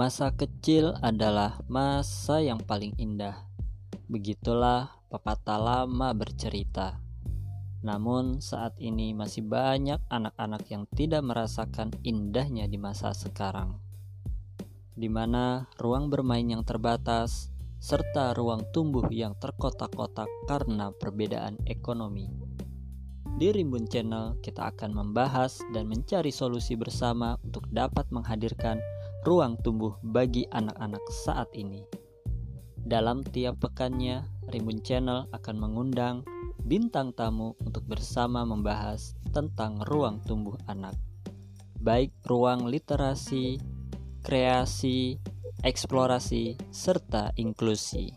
Masa kecil adalah masa yang paling indah. Begitulah pepatah lama bercerita. Namun, saat ini masih banyak anak-anak yang tidak merasakan indahnya di masa sekarang, di mana ruang bermain yang terbatas serta ruang tumbuh yang terkotak-kotak karena perbedaan ekonomi. Di Rimbun Channel, kita akan membahas dan mencari solusi bersama untuk dapat menghadirkan ruang tumbuh bagi anak-anak saat ini. Dalam tiap pekannya, Rimbun Channel akan mengundang bintang tamu untuk bersama membahas tentang ruang tumbuh anak, baik ruang literasi, kreasi, eksplorasi, serta inklusi.